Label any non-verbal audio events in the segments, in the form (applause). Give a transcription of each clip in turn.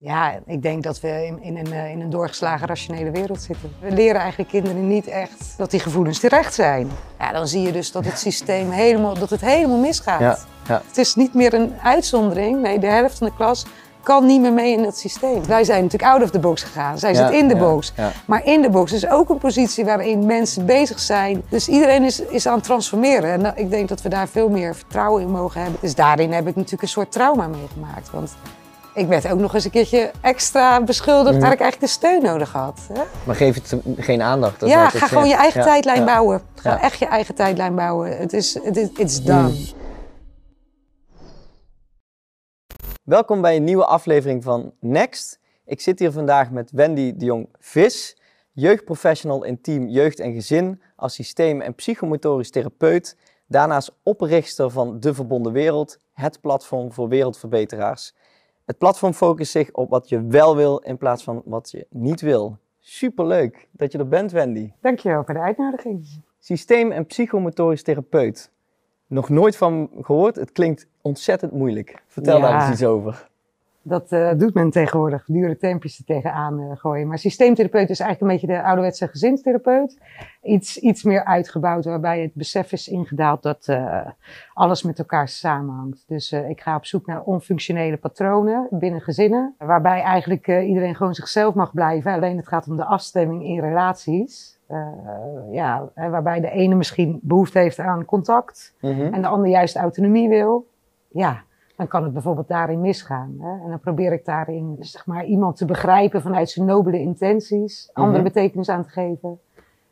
Ja, ik denk dat we in, in, een, eh, in een doorgeslagen rationele wereld zitten. We leren eigenlijk kinderen niet echt dat die gevoelens terecht zijn. Ja, dan zie je dus dat het systeem helemaal, dat het helemaal misgaat. Ja, ja. Het is niet meer een uitzondering. Nee, de helft van de klas kan niet meer mee in het systeem. Wij zijn natuurlijk out of the box gegaan. Zij Ja, zit in de box. ja. Maar in de box is ook een positie waarin mensen bezig zijn. Dus iedereen is, is aan het transformeren. En ik denk dat we daar veel meer vertrouwen in mogen hebben. Dus daarin heb ik natuurlijk een soort trauma meegemaakt. Want ik werd ook nog eens een keertje extra beschuldigd dat ik eigenlijk de steun nodig had. Hè? Maar geef het geen aandacht. dat ja, ga gewoon je eigen Ja, tijdlijn ja. bouwen. Ga Ja. echt je eigen tijdlijn bouwen. Het is, het it's done. Mm. Welkom bij een nieuwe aflevering van Next. Ik zit hier vandaag met Wendy de Jong Vis, jeugdprofessional in team Jeugd en Gezin, als systeem- en psychomotorisch therapeut, daarnaast oprichter van De Verbonden Wereld, het platform voor wereldverbeteraars. Het platform focust zich op wat je wel wil in plaats van wat je niet wil. Superleuk dat je er bent, Wendy. Dankjewel voor de uitnodiging. Systeem- en psychomotorisch therapeut. Nog nooit van gehoord. Het klinkt ontzettend moeilijk. Vertel daar eens iets over. Dat eh, doet men tegenwoordig, dure tempjes er tegenaan eh, gooien. Maar systeemtherapeut is eigenlijk een beetje de ouderwetse gezinstherapeut. Iets, iets meer uitgebouwd, waarbij het besef is ingedaald dat eh, alles met elkaar samenhangt. Dus ik ga op zoek naar onfunctionele patronen binnen gezinnen. Waarbij eigenlijk iedereen gewoon zichzelf mag blijven. Alleen het gaat om de afstemming in relaties. Ja, waarbij de ene misschien behoefte heeft aan contact Mhm. en de ander juist autonomie wil, ja, dan kan het bijvoorbeeld daarin misgaan. Hè? En dan probeer ik daarin zeg maar, iemand te begrijpen vanuit zijn nobele intenties, andere Mhm. betekenis aan te geven.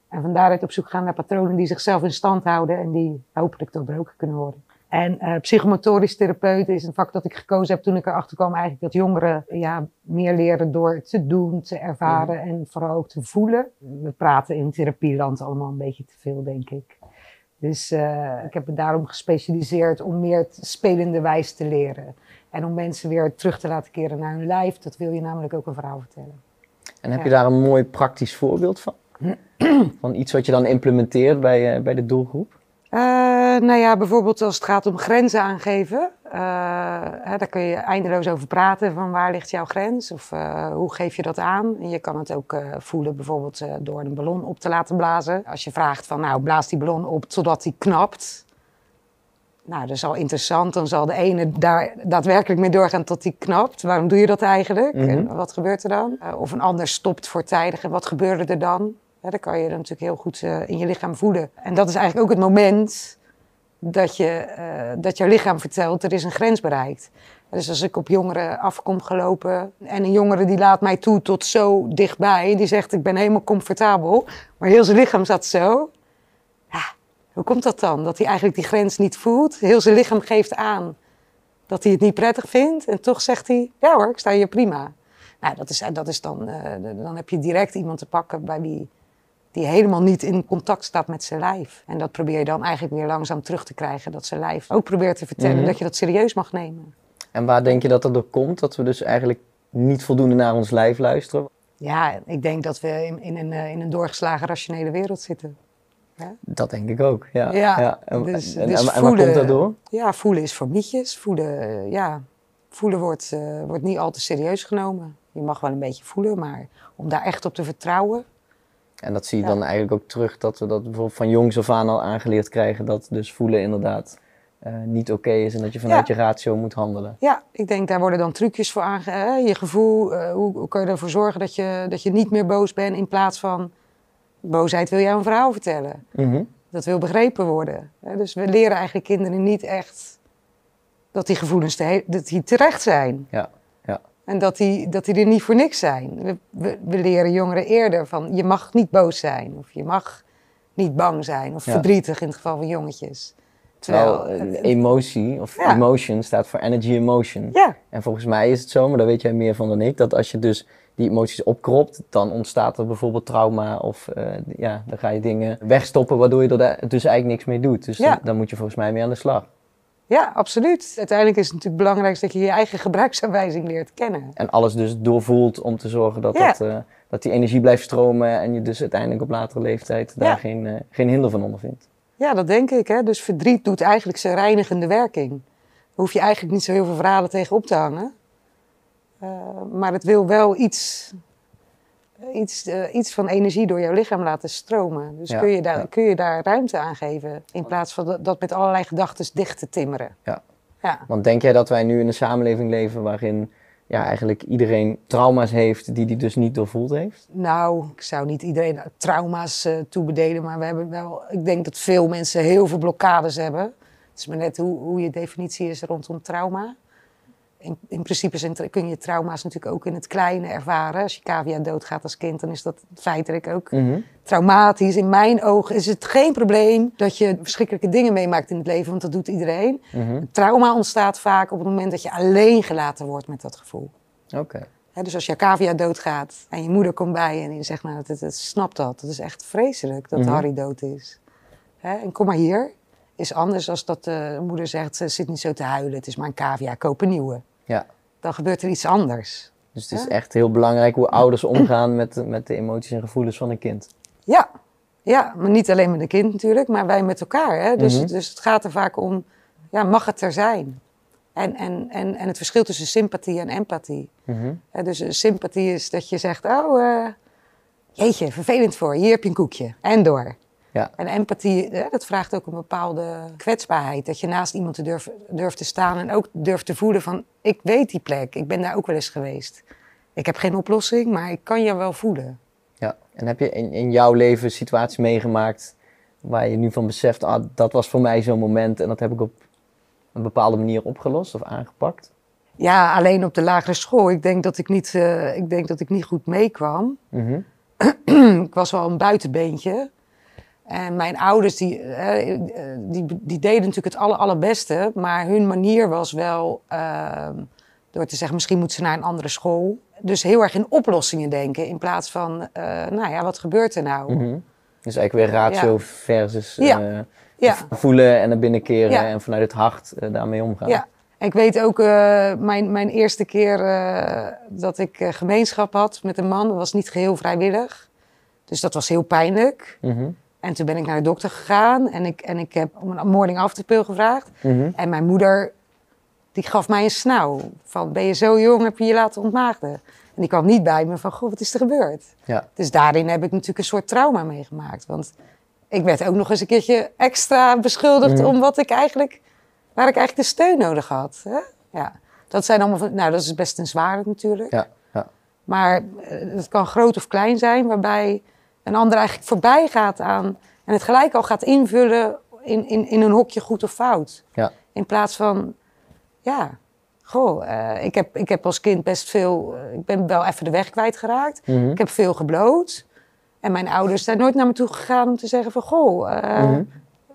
En van daaruit op zoek gaan naar patronen die zichzelf in stand houden en die hopelijk doorbroken kunnen worden. En eh, psychomotorisch therapeut is een vak dat ik gekozen heb toen ik erachter kwam eigenlijk dat jongeren ja, meer leren door te doen, te ervaren en vooral ook te voelen. We praten in therapieland allemaal een beetje te veel, denk ik. Dus eh, ik heb me daarom gespecialiseerd om meer spelende wijs te leren. En om mensen weer terug te laten keren naar hun lijf. Dat wil je namelijk ook een verhaal vertellen. En heb Ja. je daar een mooi praktisch voorbeeld van? (clears throat) van iets wat je dan implementeert bij, eh, bij de doelgroep? Eh, nou ja, bijvoorbeeld als het gaat om grenzen aangeven. eh, hè, daar kun je eindeloos over praten. Van waar ligt jouw grens? Of eh, hoe geef je dat aan? En je kan het ook voelen bijvoorbeeld door een ballon op te laten blazen. Als je vraagt van nou blaas die ballon op totdat die knapt. Nou, dat is al interessant. Dan zal de ene daar daadwerkelijk mee doorgaan tot die knapt. Waarom doe je dat eigenlijk? Mhm. En wat gebeurt er dan? Of een ander stopt voortijdig. En wat gebeurde er dan? Ja, dat kan je dan natuurlijk heel goed eh, in je lichaam voelen. En dat is eigenlijk ook het moment dat, je, eh, dat jouw lichaam vertelt, er is een grens bereikt. Dus als ik op jongeren afkom gelopen en een jongere die laat mij toe tot zo dichtbij, die zegt ik ben helemaal comfortabel, maar heel zijn lichaam staat zo. Ja, hoe komt dat dan? Dat hij eigenlijk die grens niet voelt. Heel zijn lichaam geeft aan dat hij het niet prettig vindt en toch zegt hij, ja hoor, ik sta hier prima. Nou, dat is, dat is dan, eh, dan heb je direct iemand te pakken bij wie die helemaal niet in contact staat met zijn lijf. En dat probeer je dan eigenlijk weer langzaam terug te krijgen. Dat zijn lijf ook probeert te vertellen Mhm. dat je dat serieus mag nemen. En waar denk je dat dat door komt? Dat we dus eigenlijk niet voldoende naar ons lijf luisteren? Ja, ik denk dat we in, in, een, eh, in een doorgeslagen rationele wereld zitten. Dat denk ik ook, ja. Ja, En, dus- en, dus en waar voelen- komt dat door? Ja, voelen is voor mietjes. Voelen, eh, ja, voelen wordt, eh, wordt niet al te serieus genomen. Je mag wel een beetje voelen, maar om daar echt op te vertrouwen. En dat zie je Ja. dan eigenlijk ook terug, dat we dat bijvoorbeeld van jongs af aan al aangeleerd krijgen, dat dus voelen inderdaad eh, niet oké is en dat je vanuit Ja. je ratio moet handelen. Ja, ik denk daar worden dan trucjes voor aange... hè, Je gevoel, eh, hoe, hoe kan je ervoor zorgen dat je, dat je niet meer boos bent in plaats van... Boosheid wil jou een verhaal vertellen. Mhm. Dat wil begrepen worden. hè. Dus we leren eigenlijk kinderen niet echt dat die gevoelens te dat die terecht zijn. Ja. En dat die, dat die er niet voor niks zijn. We, we, we leren jongeren eerder van je mag niet boos zijn. Of je mag niet bang zijn. Of Ja. verdrietig in het geval van jongetjes. Terwijl Terwijl... eh, emotie, of Ja. emotion, staat voor energy emotion. ja, En volgens mij is het zo, maar daar weet jij meer van dan ik, dat als je dus die emoties opkropt, dan ontstaat er bijvoorbeeld trauma of eh, ja, dan ga je dingen wegstoppen waardoor je er dus eigenlijk niks mee doet. Dus Ja. dan, dan moet je volgens mij mee aan de slag. Ja, absoluut. Uiteindelijk is het natuurlijk belangrijk dat je je eigen gebruiksaanwijzing leert kennen. En alles dus doorvoelt om te zorgen dat, Ja. dat, eh, dat die energie blijft stromen en je dus uiteindelijk op latere leeftijd daar Ja. geen, eh, geen hinder van ondervindt. Ja, dat denk ik. Hè? Dus verdriet doet eigenlijk zijn reinigende werking. Daar hoef je eigenlijk niet zo heel veel verhalen tegen op te hangen. Eh, maar het wil wel iets, iets, eh, iets van energie door jouw lichaam laten stromen. Dus Ja, kun, je daar, ja. kun je daar ruimte aan geven in plaats van dat, met allerlei gedachten dicht te timmeren. Ja. Ja. Want denk jij dat wij nu in een samenleving leven waarin ja, eigenlijk iedereen trauma's heeft die hij dus niet doorvoeld heeft? Nou, ik zou niet iedereen trauma's eh, toebedelen, maar we hebben wel, ik denk dat veel mensen heel veel blokkades hebben. Het is maar net hoe, hoe je definitie is rondom trauma. In, in principe zijn, kun je trauma's natuurlijk ook in het kleine ervaren. Als je cavia doodgaat als kind, dan is dat feitelijk ook Mhm. traumatisch. In mijn ogen is het geen probleem dat je verschrikkelijke dingen meemaakt in het leven, want dat doet iedereen. Mhm. Trauma ontstaat vaak op het moment dat je alleen gelaten wordt met dat gevoel. Oké. Dus als je cavia doodgaat en je moeder komt bij en die zegt, nou, dat, dat, snap dat. Dat is echt vreselijk dat Mhm. Harry dood is. En kom maar hier. Is anders als dat de moeder zegt, ze zit niet zo te huilen. Het is maar een cavia, koop een nieuwe. Ja. Dan gebeurt er iets anders. Dus het is echt heel belangrijk hoe ouders omgaan met, met de emoties en gevoelens van een kind. Ja. ja, maar niet alleen met een kind natuurlijk, maar wij met elkaar. Hè? Dus, Mhm. dus het gaat er vaak om, ja, mag het er zijn? En, en, en, en het verschil tussen sympathie en empathie. Mhm. Dus sympathie is dat je zegt, oh, eh, jeetje, vervelend voor, je, hier heb je een koekje. En door. Ja. En empathie, hè, dat vraagt ook een bepaalde kwetsbaarheid. Dat je naast iemand te durf, durft te staan en ook durft te voelen van, ik weet die plek, ik ben daar ook wel eens geweest. Ik heb geen oplossing, maar ik kan je wel voelen. Ja. En heb je in, in jouw leven een situatie meegemaakt waar je nu van beseft, ah, dat was voor mij zo'n moment en dat heb ik op een bepaalde manier opgelost of aangepakt? Ja, alleen op de lagere school. Ik denk dat ik niet, eh, ik denk dat ik niet goed meekwam. Mhm. (clears throat) ik was wel een buitenbeentje. En mijn ouders, die, eh, die, die deden natuurlijk het aller, allerbeste. Maar hun manier was wel eh, door te zeggen, misschien moet ze naar een andere school. Dus heel erg in oplossingen denken. In plaats van, eh, nou ja, wat gebeurt er nou? Mhm. Dus eigenlijk weer ratio versus Ja. eh, Ja. voelen en naar binnen keren en vanuit het hart daarmee omgaan. Ja, ik weet ook, mijn, mijn eerste keer dat ik gemeenschap had met een man, dat was niet geheel vrijwillig. Dus dat was heel pijnlijk. Mhm. En toen ben ik naar de dokter gegaan en ik, en ik heb om een morning after pill gevraagd. Mhm. En mijn moeder, die gaf mij een snauw. Van, ben je zo jong, heb je je laten ontmaagden? En die kwam niet bij me van, goh, wat is er gebeurd? Ja. Dus daarin heb ik natuurlijk een soort trauma meegemaakt. Want ik werd ook nog eens een keertje extra beschuldigd Mhm. om wat ik eigenlijk, waar ik eigenlijk de steun nodig had. Hè? Ja. Dat zijn allemaal van, nou dat is best een zware natuurlijk. Ja. Ja. Maar eh, het kan groot of klein zijn, waarbij een ander eigenlijk voorbij gaat aan en het gelijk al gaat invullen in, in, in een hokje goed of fout. Ja. In plaats van, ja, goh, eh, ik, heb, ik heb als kind best veel, eh, ik ben wel even de weg kwijtgeraakt. Mhm. Ik heb veel gebloot. En mijn ouders zijn nooit naar me toe gegaan om te zeggen van, goh, eh, Mhm.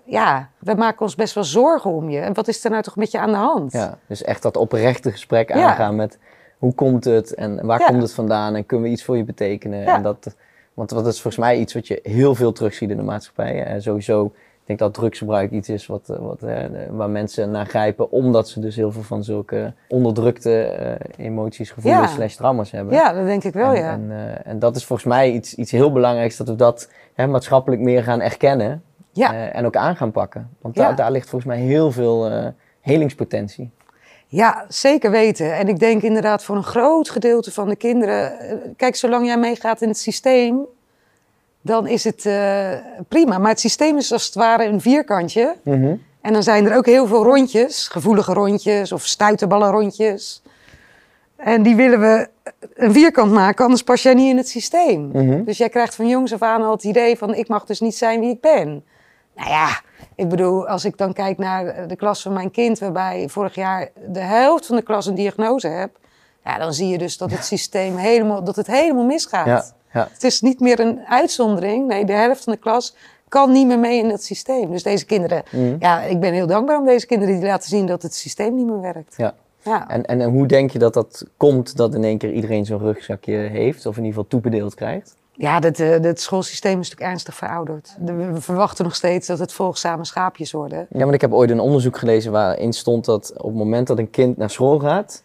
ja, we maken ons best wel zorgen om je. En wat is er nou toch met je aan de hand? Ja, dus echt dat oprechte gesprek Ja. aangaan met hoe komt het en waar Ja. komt het vandaan en kunnen we iets voor je betekenen. Ja. En dat, want dat is volgens mij iets wat je heel veel terugziet in de maatschappij. En sowieso, ik denk dat drugsgebruik iets is wat, eh, wat, eh, waar mensen naar grijpen, omdat ze dus heel veel van zulke onderdrukte eh, emoties, gevoelens, Ja. slash trauma's hebben. Ja, dat denk ik wel, en, ja. En, eh, en dat is volgens mij iets, iets heel belangrijks, dat we dat hè, maatschappelijk meer gaan erkennen ja. eh, en ook aan gaan pakken. Want Ja. daar, daar ligt volgens mij heel veel eh, helingspotentie. Ja, zeker weten. En ik denk inderdaad voor een groot gedeelte van de kinderen. eh, Kijk, zolang jij meegaat in het systeem, dan is het eh, prima. Maar het systeem is als het ware een vierkantje. Mhm. En dan zijn er ook heel veel rondjes, gevoelige rondjes of stuiterballenrondjes. En die willen we een vierkant maken, anders pas jij niet in het systeem. Mhm. Dus jij krijgt van jongs af aan al het idee van ik mag dus niet zijn wie ik ben. Nou ja, ik bedoel, als ik dan kijk naar de klas van mijn kind, waarbij vorig jaar de helft van de klas een diagnose heb, ja, dan zie je dus dat het systeem helemaal, dat het helemaal misgaat. Ja, ja. Het is niet meer een uitzondering. Nee, de helft van de klas kan niet meer mee in het systeem. Dus deze kinderen, Mhm. ja, ik ben heel dankbaar om deze kinderen die laten zien dat het systeem niet meer werkt. Ja. Ja. En, en, en hoe denk je dat dat komt dat in één keer iedereen zo'n rugzakje heeft, of in ieder geval toebedeeld krijgt? Ja, het, eh, het schoolsysteem is natuurlijk ernstig verouderd. De- We verwachten nog steeds dat het volgzame schaapjes worden. Ja, maar ik heb ooit een onderzoek gelezen waarin stond dat op het moment dat een kind naar school gaat,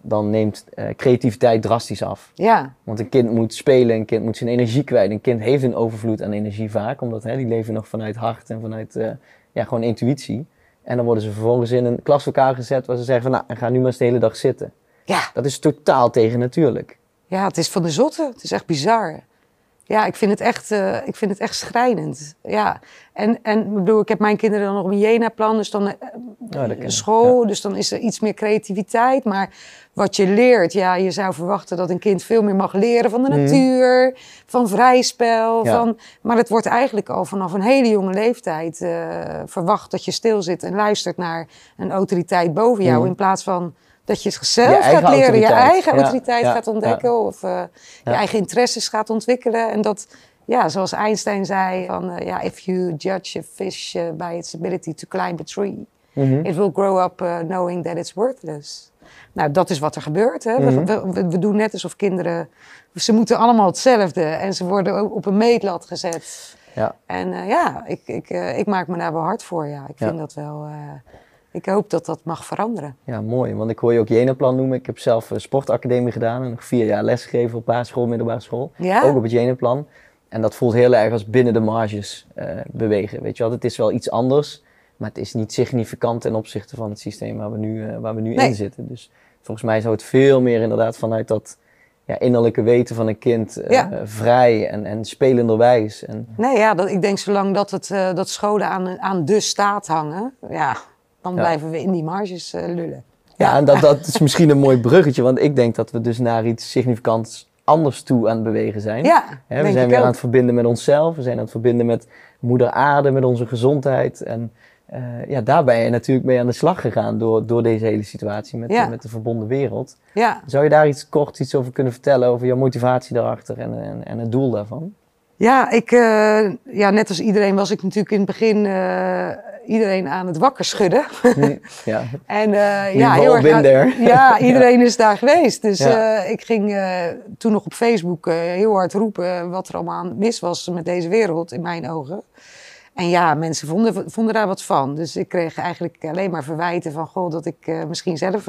dan neemt eh, creativiteit drastisch af. Ja, Want een kind moet spelen, een kind moet zijn energie kwijt. Een kind heeft een overvloed aan energie vaak, omdat hè, die leven nog vanuit hart en vanuit eh, ja, gewoon intuïtie. En dan worden ze vervolgens in een klas elkaar gezet waar ze zeggen van nou, ga nu maar eens de hele dag zitten. Ja. Dat is totaal tegen natuurlijk. Ja, het is van de zotte. Het is echt bizar. Ja, ik vind het echt, uh, ik vind het echt schrijnend. Ja, en, en ik bedoel, ik heb mijn kinderen dan nog een Jena-plan, dus dan uh, oh, school, ja. dus dan is er iets meer creativiteit. Maar wat je leert, ja, je zou verwachten dat een kind veel meer mag leren van de mm. natuur, van vrij spel. Ja. Van, maar het wordt eigenlijk al vanaf een hele jonge leeftijd uh, verwacht dat je stil zit en luistert naar een autoriteit boven jou, mm. in plaats van dat je het zelf gaat leren, je eigen autoriteit ja, gaat ontdekken of uh, je eigen interesses gaat ontwikkelen. En dat, ja, zoals Einstein zei, van uh, ja, if you judge a fish uh, by its ability to climb a tree, mm -hmm. it will grow up knowing that it's worthless. Nou, dat is wat er gebeurt. Hè? Mm -hmm. we, we, we, doen net alsof kinderen, ze moeten allemaal hetzelfde en ze worden ook op een meetlat gezet. Ja. En ja, ik, ik, ik maak me daar wel hard voor. Ja. Ik vind dat wel ik hoop dat dat mag veranderen. Ja, mooi. Want ik hoor je ook Jenaplan noemen. Ik heb zelf een sportacademie gedaan en nog vier jaar lesgegeven op basisschool, middelbare school. Ja? Ook op het Jenaplan. En dat voelt heel erg als binnen de marges uh, bewegen. Weet je wel, het is wel iets anders, maar het is niet significant ten opzichte van het systeem waar we nu, uh, waar we nu nee. in zitten. Dus volgens mij zou het veel meer inderdaad vanuit dat ja, innerlijke weten van een kind uh, ja. vrij en, en spelenderwijs. En... Nee, ja, dat, ik denk zolang dat, het, dat scholen aan, aan de staat hangen, ja, dan blijven we in die marges uh, lullen. Ja, ja en dat, dat is misschien een mooi bruggetje, want ik denk dat we dus naar iets significants anders toe aan het bewegen zijn. Ja, He, we zijn weer aan het verbinden met onszelf, we zijn aan het verbinden met moeder aarde, met onze gezondheid. En uh, ja, daar ben je natuurlijk mee aan de slag gegaan door, door deze hele situatie met, ja. met de verbonden wereld. Ja. Zou je daar iets kort iets over kunnen vertellen, over jouw motivatie daarachter en, en, en het doel daarvan? Ja, ik, uh, ja, net als iedereen was ik natuurlijk in het begin uh, iedereen aan het wakker schudden. (laughs) ja. en uh, ja, heel erg, (laughs) (laughs) ja, iedereen is daar geweest. Dus ja. ik ging toen nog op Facebook heel hard roepen wat er allemaal mis was met deze wereld, in mijn ogen. En ja, mensen vonden, vonden daar wat van. Dus ik kreeg eigenlijk alleen maar verwijten van, goh, dat ik misschien zelf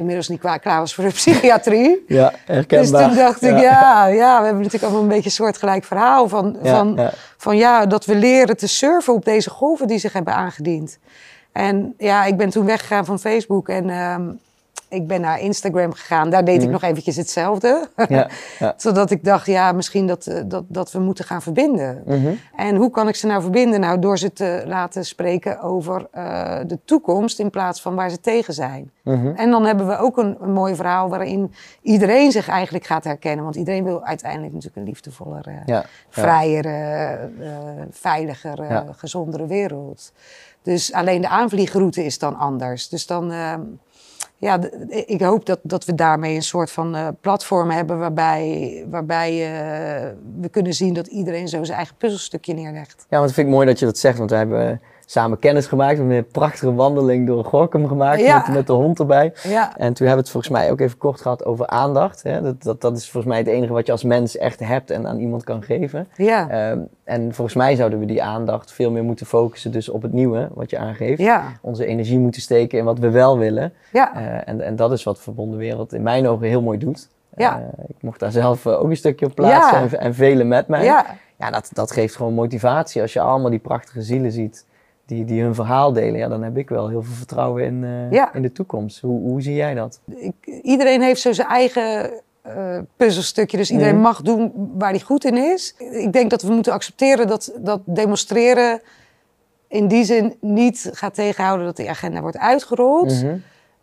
inmiddels niet klaar was voor de (laughs) psychiatrie. Ja, herkenbaar. Dus toen dacht ik, ja. ja, we hebben natuurlijk allemaal een beetje een soortgelijk verhaal van ja, van, ja. van ja, dat we leren te surfen op deze golven die zich hebben aangediend. En ja, ik ben toen weggegaan van Facebook en um, ik ben naar Instagram gegaan. Daar deed mm. ik nog eventjes hetzelfde. Ja, ja. (laughs) Zodat ik dacht, ja, misschien dat, eh, dat, dat we moeten gaan verbinden. Mm -hmm. En hoe kan ik ze nou verbinden? Nou, door ze te laten spreken over uh, de toekomst in plaats van waar ze tegen zijn. Mm -hmm. En dan hebben we ook een, een, mooi verhaal waarin iedereen zich eigenlijk gaat herkennen. Want iedereen wil uiteindelijk natuurlijk een liefdevoller, uh, ja, vrijere, veiliger, gezondere wereld. Dus alleen de aanvliegroute is dan anders. Dus dan ehm, ja, ik hoop dat, dat we daarmee een soort van uh, platform hebben waarbij, waarbij uh, we kunnen zien dat iedereen zo zijn eigen puzzelstukje neerlegt. Ja, want het vind ik mooi dat je dat zegt, want we hebben samen kennis gemaakt. We hebben een prachtige wandeling door Gorkum gemaakt ja. met, met, de hond erbij. Ja. En toen hebben we het volgens mij ook even kort gehad over aandacht. Hè? Dat, dat, dat is volgens mij het enige wat je als mens echt hebt en aan iemand kan geven. Ja. Um, en volgens mij zouden we die aandacht veel meer moeten focussen dus op het nieuwe wat je aangeeft. Ja. Onze energie moeten steken in wat we wel willen. Ja. Uh, en, en dat is wat Verbonden Wereld in mijn ogen heel mooi doet. Ja. Uh, ik mocht daar zelf uh, ook een stukje op plaatsen en velen met mij. Ja. Ja, dat, dat geeft gewoon motivatie als je allemaal die prachtige zielen ziet die, die hun verhaal delen, ja, dan heb ik wel heel veel vertrouwen in, uh, ja. in de toekomst. Hoe, hoe zie jij dat? Ik, iedereen heeft zo zijn eigen uh, puzzelstukje, dus iedereen mm. mag doen waar hij goed in is. Ik denk dat we moeten accepteren dat, dat demonstreren in die zin niet gaat tegenhouden dat die agenda wordt uitgerold. Mm -hmm.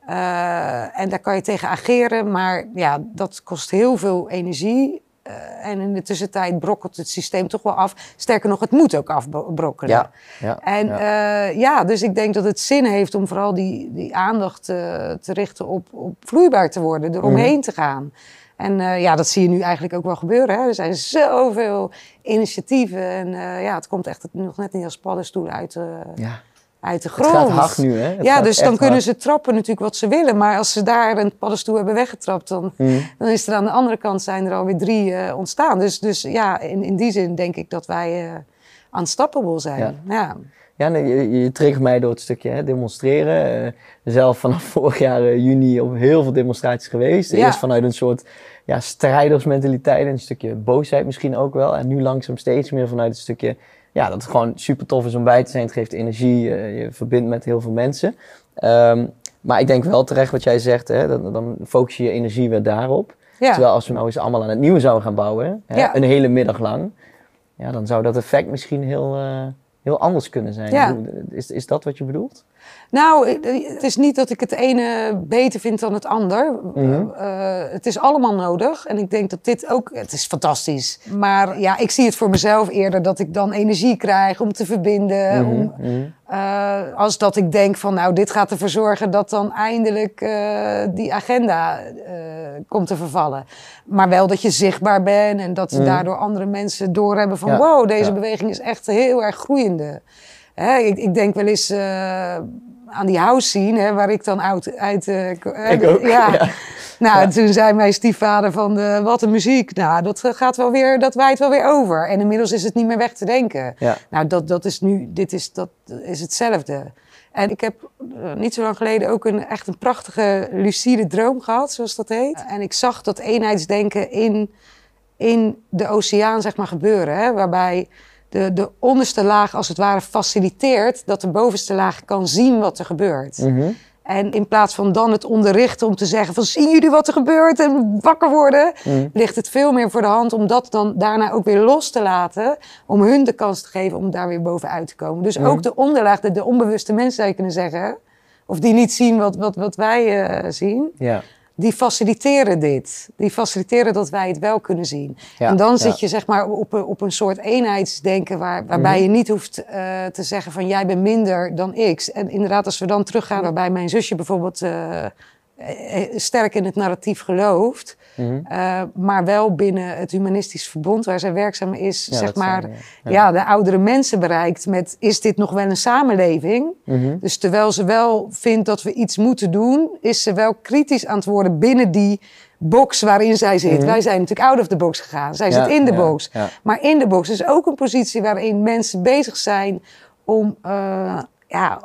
uh, en daar kan je tegen ageren, maar ja, dat kost heel veel energie. Uh, en in de tussentijd brokkelt het systeem toch wel af. Sterker nog, het moet ook afbrokkelen. Ja, ja, en ja. Uh, ja, dus ik denk dat het zin heeft om vooral die, die aandacht uh, te richten op, op vloeibaar te worden, eromheen mm. te gaan. En ja, dat zie je nu eigenlijk ook wel gebeuren. Hè? Er zijn zoveel initiatieven en ja, het komt echt nog net niet als paddenstoelen uit, ja uit de grond. Het gaat hard nu, hè? Het ja, dus dan kunnen hard. ze trappen natuurlijk wat ze willen. Maar als ze daar een paddenstoel hebben weggetrapt, dan, mm. dan is er aan de andere kant zijn er alweer drie uh, ontstaan. Dus, dus ja, in, in die zin denk ik dat wij uh, unstoppable zijn. Ja. ja. Ja, nee, je, je triggert mij door het stukje hè, demonstreren. Uh, zelf vanaf (laughs) vorig jaar juni op heel veel demonstraties geweest. Ja. Eerst vanuit een soort ja, strijdersmentaliteit, een stukje boosheid misschien ook wel. En nu langzaam steeds meer vanuit het stukje ja, dat het gewoon super tof is om bij te zijn. Het geeft energie, uh, je verbindt met heel veel mensen. Um, Maar ik denk wel terecht wat jij zegt, hè, dan, dan focus je je energie weer daarop. Ja. Terwijl als we nou eens allemaal aan het nieuwe zouden gaan bouwen, hè, Ja. een hele middag lang, ja, dan zou dat effect misschien heel, eh, heel anders kunnen zijn. Ja. Is, is dat wat je bedoelt? Nou, het is niet dat ik het ene beter vind dan het ander. Mhm. Eh, het is allemaal nodig. En ik denk dat dit ook... Het is fantastisch. Maar ja, ik zie het voor mezelf eerder dat ik dan energie krijg om te verbinden. Mhm, Om, mhm. eh, als dat ik denk van, nou, dit gaat ervoor zorgen dat dan eindelijk eh, die agenda komt te vervallen. Maar wel dat je zichtbaar bent en dat Mhm. daardoor andere mensen doorhebben van, Ja, wow, deze ja. beweging is echt heel erg groeiende. Hè, ik, ik denk wel eens eh, aan die house scene, hè, waar ik dan uit... uit eh, eh, Ik ook, Ja. ja. Nou, Ja. toen zei mijn stiefvader van, wat een muziek. Nou, dat gaat wel weer, dat waait wel weer over. En inmiddels is het niet meer weg te denken. Ja. Nou, dat, dat is nu, dit is, dat is hetzelfde. En ik heb niet zo lang geleden ook een echt een prachtige lucide droom gehad, zoals dat heet. En ik zag dat eenheidsdenken in, in de oceaan, zeg maar, gebeuren. Hè? Waarbij de, de onderste laag, als het ware, faciliteert dat de bovenste laag kan zien wat er gebeurt. Mhm. En in plaats van dan het onderrichten om te zeggen van zien jullie wat er gebeurt en wakker worden, Mhm. ligt het veel meer voor de hand om dat dan daarna ook weer los te laten. Om hun de kans te geven om daar weer bovenuit te komen. Dus Mhm. ook de onderlaag, de, de onbewuste mensen zou je kunnen zeggen. Of die niet zien wat, wat, wat wij eh, zien. Ja. Die faciliteren dit. Die faciliteren dat wij het wel kunnen zien. Ja, en dan ja. zit je zeg maar op een, op een soort eenheidsdenken waar, waarbij Mhm. je niet hoeft eh, te zeggen van jij bent minder dan ik. En inderdaad, als we dan teruggaan waarbij mijn zusje bijvoorbeeld eh, sterk in het narratief gelooft, Mhm. eh, maar wel binnen het humanistisch verbond waar zij werkzaam is, Ja, zeg maar, zijn, ja. ja. de oudere mensen bereikt met is dit nog wel een samenleving? Mhm. Dus terwijl ze wel vindt dat we iets moeten doen, is ze wel kritisch aan het worden binnen die box waarin zij zit. Mhm. Wij zijn natuurlijk out of the box gegaan. Zij Ja, zit in de box. Maar in de box is ook een positie waarin mensen bezig zijn om. eh, ja,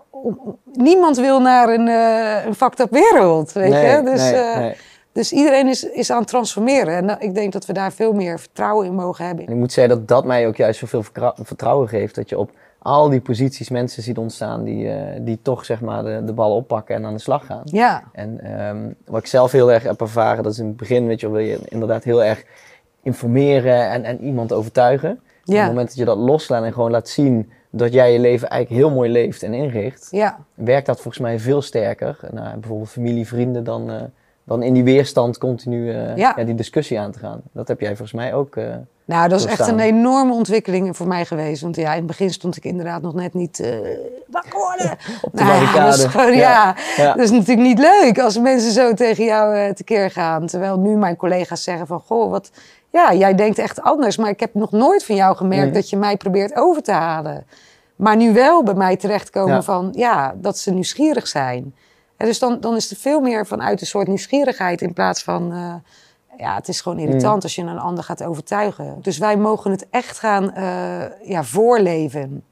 niemand wil naar een, eh een fucked up wereld. Weet Nee, je? Dus, nee, eh, nee. dus iedereen is, is aan het transformeren. En dat- ik denk dat we daar veel meer vertrouwen in mogen hebben. En ik moet zeggen dat dat mij ook juist zoveel vertrouwen geeft. Dat je op al die posities mensen ziet ontstaan die, eh, die toch zeg maar de, de bal oppakken en aan de slag gaan. Ja, En ehm, wat ik zelf heel erg heb ervaren, dat is in het begin, weet je, wil je inderdaad heel erg informeren en, en iemand overtuigen. Op Ja. het moment dat je dat loslaat en gewoon laat zien dat jij je leven eigenlijk heel mooi leeft en inricht, ja. werkt dat volgens mij veel sterker. Nou, bijvoorbeeld familie, vrienden, dan, eh, dan in die weerstand continu eh, Ja. ja, die discussie aan te gaan. Dat heb jij volgens mij ook. Nou, dat is echt een enorme ontwikkeling voor mij geweest. Want ja, in het begin stond ik inderdaad nog net niet eh wakker worden. (laughs) op de Nou barricade. dat is gewoon, ja, ja. dat is natuurlijk niet leuk als mensen zo tegen jou eh, tekeer gaan. Terwijl nu mijn collega's zeggen van, goh, wat, ja, jij denkt echt anders. Maar ik heb nog nooit van jou gemerkt Mhm. dat je mij probeert over te halen. Maar nu wel bij mij terechtkomen Ja. van, ja, dat ze nieuwsgierig zijn. En dus dan, dan is het veel meer vanuit een soort nieuwsgierigheid in plaats van... eh, ja, het is gewoon irritant Mm. als je een ander gaat overtuigen. Dus wij mogen het echt gaan eh, ja, voorleven.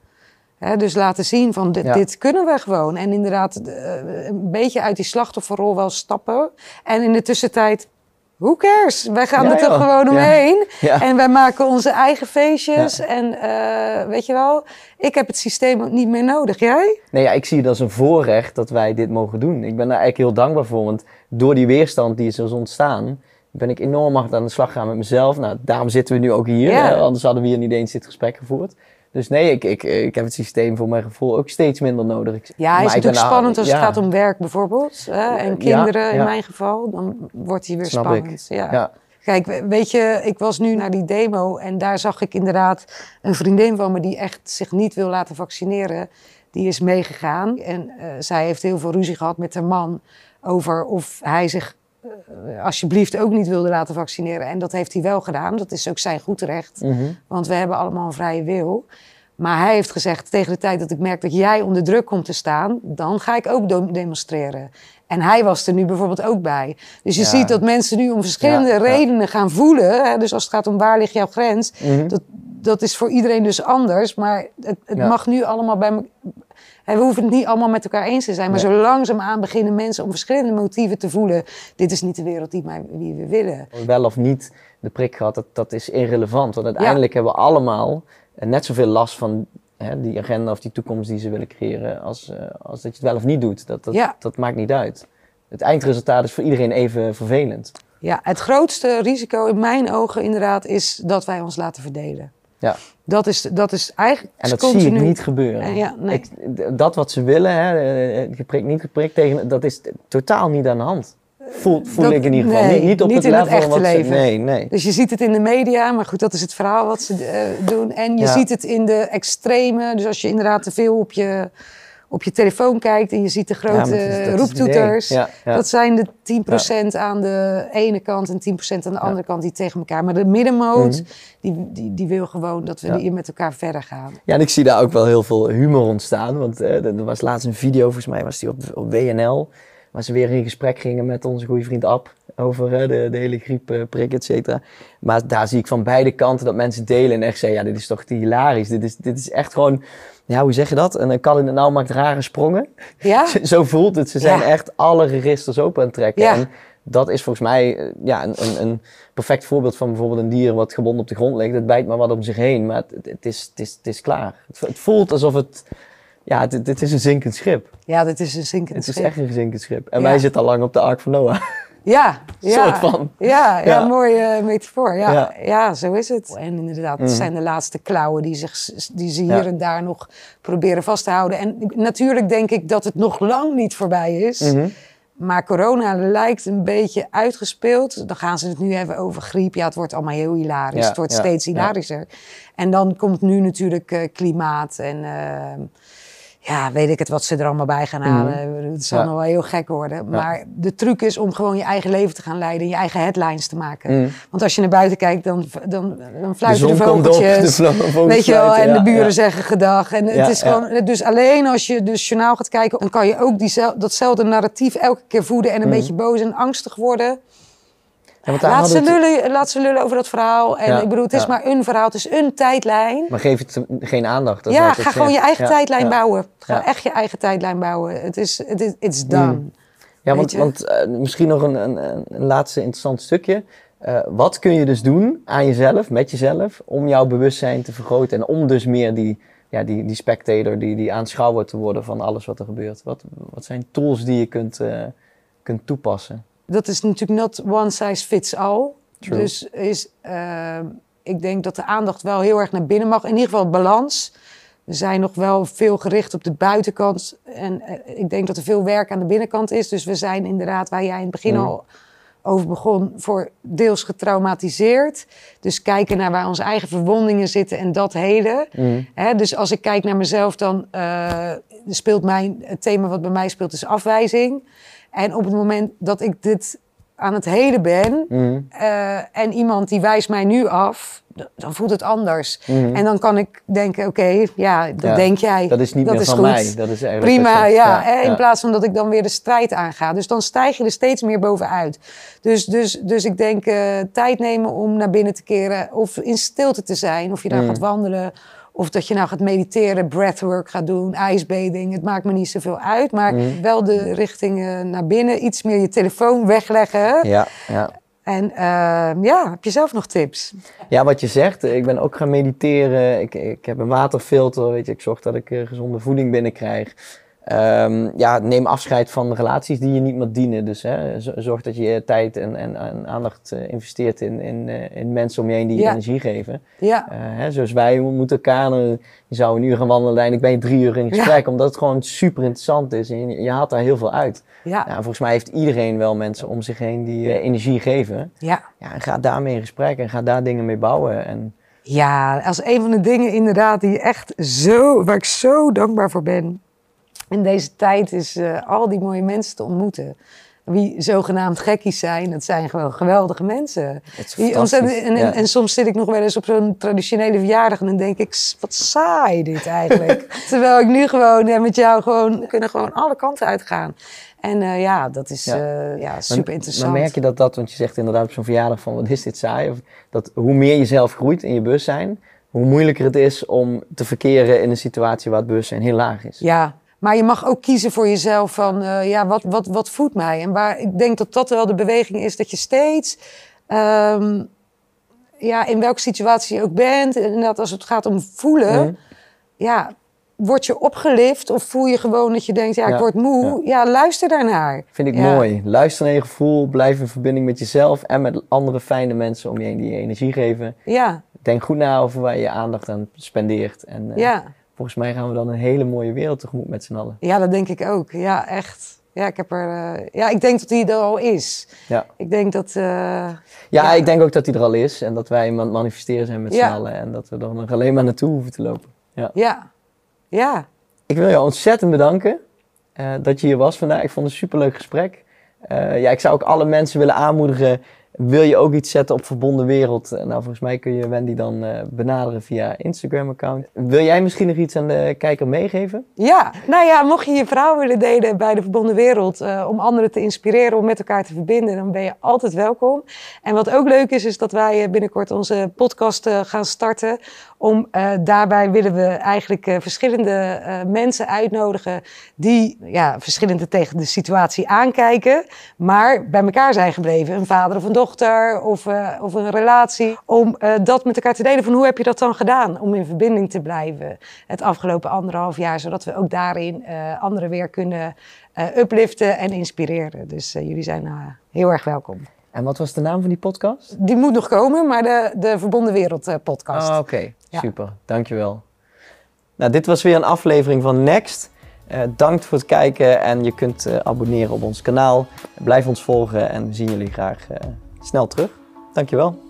Hè, dus laten zien van dit, Ja. dit kunnen we gewoon. En inderdaad eh, een beetje uit die slachtofferrol wel stappen. En in de tussentijd, who cares? Wij gaan Ja, er toch gewoon omheen. En wij maken onze eigen feestjes. En eh, weet je wel, ik heb het systeem ook niet meer nodig. Jij? Nee, ja, ik zie het als een voorrecht dat wij dit mogen doen. Ik ben daar eigenlijk heel dankbaar voor, want door die weerstand die is is ontstaan, ben ik enorm hard aan de slag gaan met mezelf. Nou, daarom zitten we nu ook hier, Ja. hè, anders hadden we hier niet eens dit gesprek gevoerd. Dus nee, ik, ik, ik heb het systeem voor mijn gevoel ook steeds minder nodig. Ik- Ja, maar is natuurlijk spannend als het gaat om werk bijvoorbeeld. Hè? En Ja, kinderen in mijn geval. Dan wordt hij weer Snap spannend. ik. Ja. Kijk, we- weet je, ik was nu naar die demo en daar zag ik inderdaad een vriendin van me die echt zich niet wil laten vaccineren. Die is meegegaan en eh, zij heeft heel veel ruzie gehad met haar man over of hij zich eh, alsjeblieft ook niet wilde laten vaccineren. En dat heeft hij wel gedaan. Dat is ook zijn goed recht, Mhm. want we hebben allemaal een vrije wil. Maar hij heeft gezegd, tegen de tijd dat ik merk dat jij onder druk komt te staan, dan ga ik ook demonstreren. En hij was er nu bijvoorbeeld ook bij. Dus je Ja. ziet dat mensen nu om verschillende Ja, redenen gaan voelen. Hè? Dus als het gaat om waar ligt jouw grens, Mhm. dat, dat is voor iedereen dus anders. Maar het, het mag nu allemaal bij me. En we hoeven het niet allemaal met elkaar eens te zijn. Maar Nee. zo langzaamaan beginnen mensen om verschillende motieven te voelen. Dit is niet de wereld die, mij, die we willen. Wel of niet de prik gehad, dat, dat is irrelevant. Want uiteindelijk hebben we allemaal eh, net zoveel last van hè, die agenda of die toekomst die ze willen creëren, als, eh, als dat je het wel of niet doet. Dat, dat, Ja. dat maakt niet uit. Het eindresultaat is voor iedereen even vervelend. Ja, het grootste risico in mijn ogen inderdaad is dat wij ons laten verdelen. Ja. Dat is, dat is eigenlijk En dat continu. zie ik niet gebeuren. Eh, ja, nee. Ik- dat wat ze willen, hè, eh, geprikt, niet geprikt, tegen, dat is totaal niet aan de hand. Voel, voel dat- ik in ieder geval. nee, niet, niet op niet het in het level echte wat ze- leven. Nee, nee. Dus je ziet het in de media, maar goed, dat is het verhaal wat ze eh, doen. En je Ja. ziet het in de extreme. Dus als je inderdaad te veel op je, op je telefoon kijkt en je ziet de grote is- roeptoeters. Ja. Dat zijn de 10% aan de ene kant en 10% aan de andere kant die tegen elkaar. Maar de middenmoot, die, die, die wil gewoon dat we Mhm. Hier met elkaar verder gaan. Ja, en ik zie daar ook wel heel veel humor ontstaan. Want eh, er was laatst een video, volgens mij was die op, op WNL. Waar ze weer in gesprek gingen met onze goede vriend Ab. Over eh, de, de hele griepprik, et cetera. Maar daar zie ik van beide kanten dat mensen delen. En echt zeggen, ja, dit is toch te hilarisch. Dit is, dit is echt gewoon, ja, hoe zeg je dat? En een kat in het nauw maakt rare sprongen. Ja? (laughs) Zo voelt het. Ze zijn Ja. echt alle registers open aan het trekken. Ja. En dat is volgens mij eh, ja, een, een, een perfect voorbeeld van bijvoorbeeld een dier wat gebonden op de grond ligt. Het bijt maar wat om zich heen, maar het, het, is, het, is, het is klaar. Het, het voelt alsof het... Ja, dit, dit is een zinkend schip. Ja, dit is een zinkend Het is schip. echt een zinkend schip. En Ja. wij zitten al lang op de Ark van Noah. Ja, (laughs) ja. soort van. Ja, ja, Ja. mooie metafoor. Ja, Ja. ja. zo is het. En inderdaad, het Mhm. zijn de laatste klauwen die, zich, die ze hier Ja. en daar nog proberen vast te houden. En natuurlijk denk ik dat het nog lang niet voorbij is. Mhm. Maar corona lijkt een beetje uitgespeeld. Dan gaan ze het nu hebben over griep. Ja, het wordt allemaal heel hilarisch. Ja, het wordt ja, steeds ja. hilarischer. En dan komt nu natuurlijk eh, klimaat en... eh, ja, weet ik het wat ze er allemaal bij gaan halen. Het zal Mhm. Ja. nog wel heel gek worden. Maar de truc is om gewoon je eigen leven te gaan leiden. En je eigen headlines te maken. Mhm. Want als je naar buiten kijkt, dan, dan, dan De fluiten de, op, (laughs) de vogeltjes. vlo- vogels Weet je wel, en de buren zeggen gedag. En het is gewoon, dus alleen als je dus journaal gaat kijken, dan kan je ook diezel, datzelfde narratief elke keer voeden en een Mhm. beetje boos en angstig worden. Ja, Laat ze, het- lullen, laat ze lullen over dat verhaal. En Ja, ik bedoel, het is ja. maar een verhaal, het is een tijdlijn. Maar geef het geen aandacht. dat ja, ga gewoon je eigen tijdlijn bouwen. Ga echt je eigen tijdlijn bouwen. Het is, het is it's done. Ja, want, want eh, misschien nog een, een, een- een laatste interessant stukje. Eh, wat kun je dus doen aan jezelf, met jezelf, om jouw bewustzijn te vergroten en om dus meer die, ja, die, die spectator, die, die aanschouwer te worden van alles wat er gebeurt? Wat, wat zijn tools die je kunt, eh, kunt toepassen? Dat is natuurlijk not one size fits all. True. Dus is, eh, ik denk dat de aandacht wel heel erg naar binnen mag. In ieder geval balans. We zijn nog wel veel gericht op de buitenkant. En eh, ik denk dat er veel werk aan de binnenkant is. Dus we zijn inderdaad, waar jij in het begin Mhm. al over begon, voor deels getraumatiseerd. Dus kijken naar waar onze eigen verwondingen zitten en dat heden. Hè, dus als ik kijk naar mezelf, dan eh, speelt mijn, het thema wat bij mij speelt is afwijzing. En op het moment dat ik dit aan het heden ben Mhm. eh, en iemand die wijst mij nu af, dan voelt het anders. Mhm. En dan kan ik denken, oké, ja, dat Ja, denk jij. Dat is niet meer van goed. mij. Dat is eigenlijk Prima, ja. hè, In plaats van dat ik dan weer de strijd aanga. Dus dan stijg je er steeds meer bovenuit. Dus, dus, dus ik denk eh, tijd nemen om naar binnen te keren. Of in stilte te zijn. Of je daar Mm. gaat wandelen. Of dat je nou gaat mediteren, breathwork gaat doen, ijsbading. Het maakt me niet zoveel uit. Maar Mm. wel de richting naar binnen. Iets meer je telefoon wegleggen. Ja, ja. En eh, ja, heb je zelf nog tips? Ja, wat je zegt, eh, ik ben ook gaan mediteren. Ik, ik heb een waterfilter, weet je, ik zorg dat ik eh, gezonde voeding binnenkrijg. Ehm, ja, neem afscheid van relaties die je niet meer dienen. Dus hè, zorg dat je tijd en, en, en aandacht eh, investeert in, in, eh, in mensen om je heen die je Ja. energie geven. Ja, Eh, hè, zoals wij moeten elkaar, je zou een uur gaan wandelen, uiteindelijk ben je drie uur in Ja. gesprek, omdat het gewoon super interessant is en je, je haalt daar heel veel uit. ja, Ja, volgens mij heeft iedereen wel mensen om zich heen die energie geven. ja. Ja, en ga daarmee in gesprek en ga daar dingen mee bouwen. En, Ja, als een van de dingen inderdaad die echt zo, waar ik zo dankbaar voor ben in deze tijd, is eh, al die mooie mensen te ontmoeten. Wie zogenaamd gekkies zijn, dat zijn gewoon geweldige mensen. Die ontzettend- en, en, Ja. en soms zit ik nog wel eens op zo'n traditionele verjaardag en dan denk ik, "S- wat saai dit eigenlijk. (laughs) Terwijl ik nu gewoon eh, met jou gewoon, kunnen gewoon alle kanten uitgaan. En eh, ja, dat is Ja. ja, Maar- super interessant. Maar merk je dat dat, want je zegt inderdaad op zo'n verjaardag van wat is dit saai? Of dat hoe meer je zelf groeit in je bewustzijn, hoe moeilijker het is om te verkeren in een situatie waar het bewustzijn heel laag is. Ja, maar je mag ook kiezen voor jezelf van, eh, ja, wat, wat, wat voedt mij? En waar, ik denk dat dat wel de beweging is, dat je steeds, ehm, ja, in welke situatie je ook bent, inderdaad als het gaat om voelen, Mhm. ja, word je opgelift of voel je gewoon dat je denkt, ja, ik word moe? Ja. luister daarnaar. Vind ik Ja. mooi. Luister naar je gevoel, blijf in verbinding met jezelf en met andere fijne mensen om je heen die je energie geven. Ja, Denk goed na over waar je je aandacht aan spendeert. En eh, ja. Volgens mij gaan we dan een hele mooie wereld tegemoet met z'n allen. ja, dat denk ik ook. Ja, echt. Ja, ik heb er, eh, ja, ik denk dat die er al is. Ja. Ik denk dat, eh, Ja, Ja. ik denk ook dat die er al is en dat wij aan het manifesteren zijn met Ja. z'n allen en dat we er nog alleen maar naartoe hoeven te lopen. Ja. ja, ja. Ik wil jou ontzettend bedanken eh, dat je hier was vandaag. Ik vond het een superleuk gesprek. Ja, ik zou ook alle mensen willen aanmoedigen. Wil je ook iets zetten op Verbonden Wereld? Eh, nou, volgens mij kun je Wendy dan eh, benaderen via Instagram-account. Wil jij misschien nog iets aan de kijker meegeven? Ja, nou ja, mocht je je verhaal willen delen bij de Verbonden Wereld, eh, om anderen te inspireren, om met elkaar te verbinden, dan ben je altijd welkom. En wat ook leuk is, is dat wij binnenkort onze podcast gaan starten. Om, daarbij willen we eigenlijk verschillende mensen uitnodigen die ja, verschillende tegen de situatie aankijken, maar bij elkaar zijn gebleven. Een vader of een dochter of, eh, of een relatie. Om eh, dat met elkaar te delen van hoe heb je dat dan gedaan om in verbinding te blijven het afgelopen anderhalf jaar, zodat we ook daarin eh, anderen weer kunnen upliften en inspireren. Dus jullie zijn heel erg welkom. En wat was de naam van die podcast? Die moet nog komen, maar de, de Verbonden Wereld podcast. Ah, Oké, Ja. super. Dankjewel. Nou, dit was weer een aflevering van Next. Eh dank voor het kijken en je kunt abonneren op ons kanaal. Blijf ons volgen en we zien jullie graag snel terug. Dankjewel.